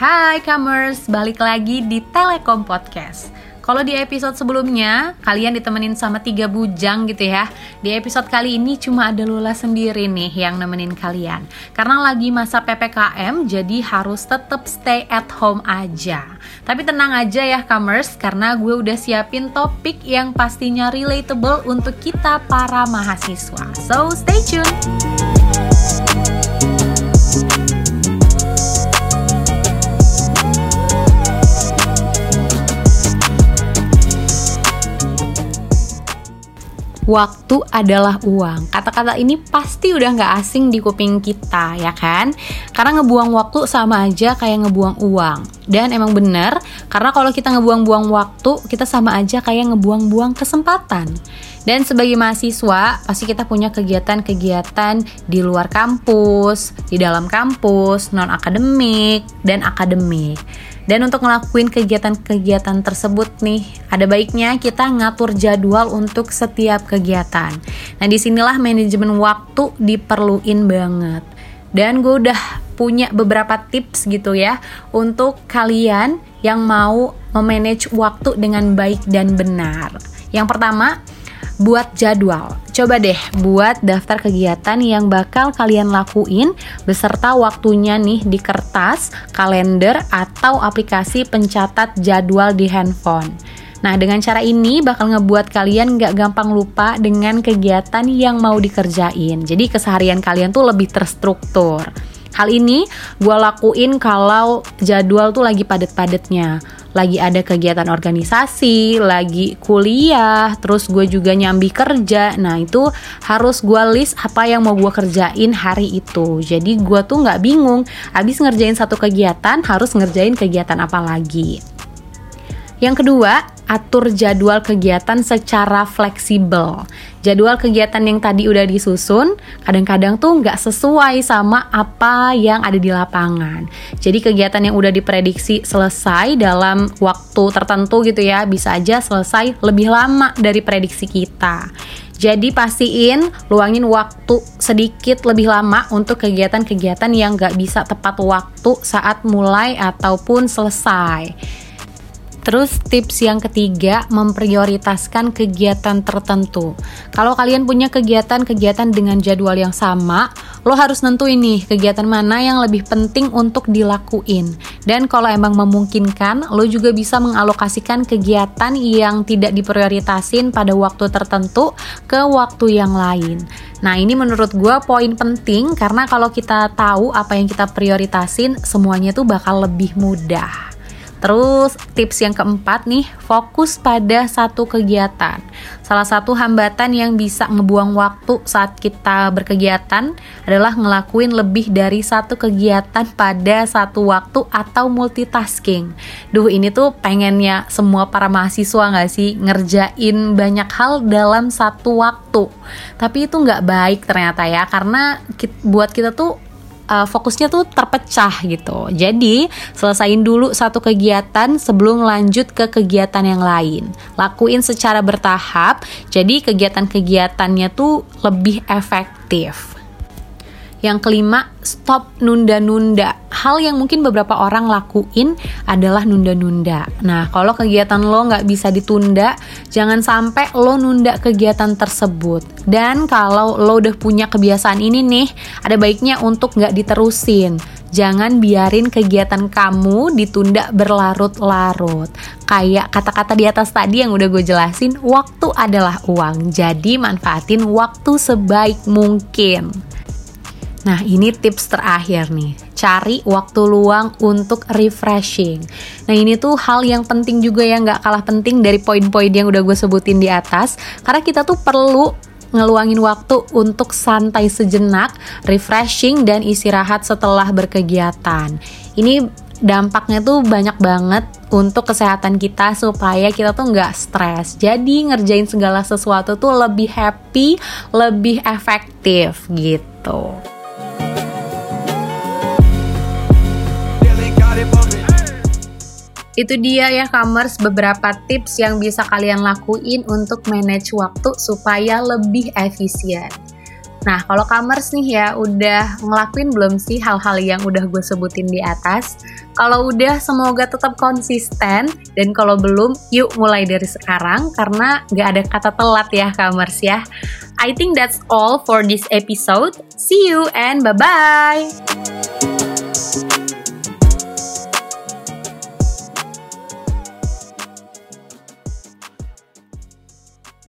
Hai Comers, balik lagi di Telekom Podcast. Kalau di episode sebelumnya, kalian ditemenin sama tiga bujang gitu ya. Di episode kali ini cuma ada Lula sendiri nih yang nemenin kalian. Karena lagi masa PPKM, jadi harus tetap stay at home aja. Tapi tenang aja ya Comers, karena gue udah siapin topik yang pastinya relatable untuk kita para mahasiswa. So, stay tuned! Waktu adalah uang. Kata-kata ini pasti udah nggak asing di kuping kita, ya kan? Karena ngebuang waktu sama aja kayak ngebuang uang. Dan emang bener, karena kalau kita ngebuang-buang waktu, kita sama aja kayak ngebuang-buang kesempatan. Dan sebagai mahasiswa, pasti kita punya kegiatan-kegiatan di luar kampus, di dalam kampus, non-akademik, dan akademik. Dan untuk ngelakuin kegiatan-kegiatan tersebut nih, ada baiknya kita ngatur jadwal untuk setiap kegiatan. Nah, di sinilah manajemen waktu diperluin banget. Dan gue udah punya beberapa tips gitu ya untuk kalian yang mau memanage waktu dengan baik dan benar. Yang pertama, buat jadwal. Coba deh buat daftar kegiatan yang bakal kalian lakuin beserta waktunya nih di kertas, kalender, atau aplikasi pencatat jadwal di handphone. Nah, dengan cara ini bakal ngebuat kalian gak gampang lupa dengan kegiatan yang mau dikerjain. Jadi keseharian kalian tuh lebih terstruktur. Hal ini gue lakuin kalau jadwal tuh lagi padet-padetnya lagi ada kegiatan organisasi, lagi kuliah, terus gue juga nyambi kerja. Nah itu harus gue list apa yang mau gue kerjain hari itu. Jadi gue tuh nggak bingung, abis ngerjain satu kegiatan harus ngerjain kegiatan apa lagi. Yang kedua, atur jadwal kegiatan secara fleksibel. Jadwal kegiatan yang tadi udah disusun, kadang-kadang tuh nggak sesuai sama apa yang ada di lapangan. Jadi kegiatan yang udah diprediksi selesai dalam waktu tertentu gitu ya, bisa aja selesai lebih lama dari prediksi kita. Jadi pastiin luangin waktu sedikit lebih lama untuk kegiatan-kegiatan yang nggak bisa tepat waktu saat mulai ataupun selesai. Terus tips yang ketiga, memprioritaskan kegiatan tertentu. Kalau kalian punya kegiatan-kegiatan dengan jadwal yang sama, lo harus nentuin nih kegiatan mana yang lebih penting untuk dilakuin. Dan kalau emang memungkinkan, lo juga bisa mengalokasikan kegiatan yang tidak diprioritasin pada waktu tertentu ke waktu yang lain. Nah ini menurut gue poin penting karena kalau kita tahu apa yang kita prioritasin, semuanya tuh bakal lebih mudah. Terus tips yang keempat nih, fokus pada satu kegiatan. Salah satu hambatan yang bisa ngebuang waktu saat kita berkegiatan adalah ngelakuin lebih dari satu kegiatan pada satu waktu atau multitasking. Duh ini tuh pengennya semua para mahasiswa nggak sih ngerjain banyak hal dalam satu waktu. Tapi itu nggak baik ternyata ya, karena buat kita tuh uh, fokusnya tuh terpecah gitu. Jadi, selesain dulu satu kegiatan sebelum lanjut ke kegiatan yang lain. Lakuin secara bertahap, jadi kegiatan-kegiatannya tuh lebih efektif. Yang kelima, stop nunda-nunda. Hal yang mungkin beberapa orang lakuin adalah nunda-nunda. Nah, kalau kegiatan lo nggak bisa ditunda, jangan sampai lo nunda kegiatan tersebut. Dan kalau lo udah punya kebiasaan ini nih, ada baiknya untuk nggak diterusin. Jangan biarin kegiatan kamu ditunda berlarut-larut. Kayak kata-kata di atas tadi yang udah gue jelasin, waktu adalah uang. Jadi manfaatin waktu sebaik mungkin. Nah, ini tips terakhir nih. Cari waktu luang untuk refreshing. Nah, ini tuh hal yang penting juga ya, nggak kalah penting dari poin-poin yang udah gue sebutin di atas. Karena kita tuh perlu ngeluangin waktu untuk santai sejenak, refreshing, dan istirahat setelah berkegiatan. Ini dampaknya tuh banyak banget untuk kesehatan kita supaya kita tuh nggak stres. Jadi ngerjain segala sesuatu tuh lebih happy, lebih efektif gitu. Itu dia ya Kamers beberapa tips yang bisa kalian lakuin untuk manage waktu supaya lebih efisien. Nah, kalau kamers nih ya, udah ngelakuin belum sih hal-hal yang udah gue sebutin di atas? Kalau udah, semoga tetap konsisten. Dan kalau belum, yuk mulai dari sekarang, karena gak ada kata telat ya kamers ya. I think that's all for this episode. See you and bye-bye!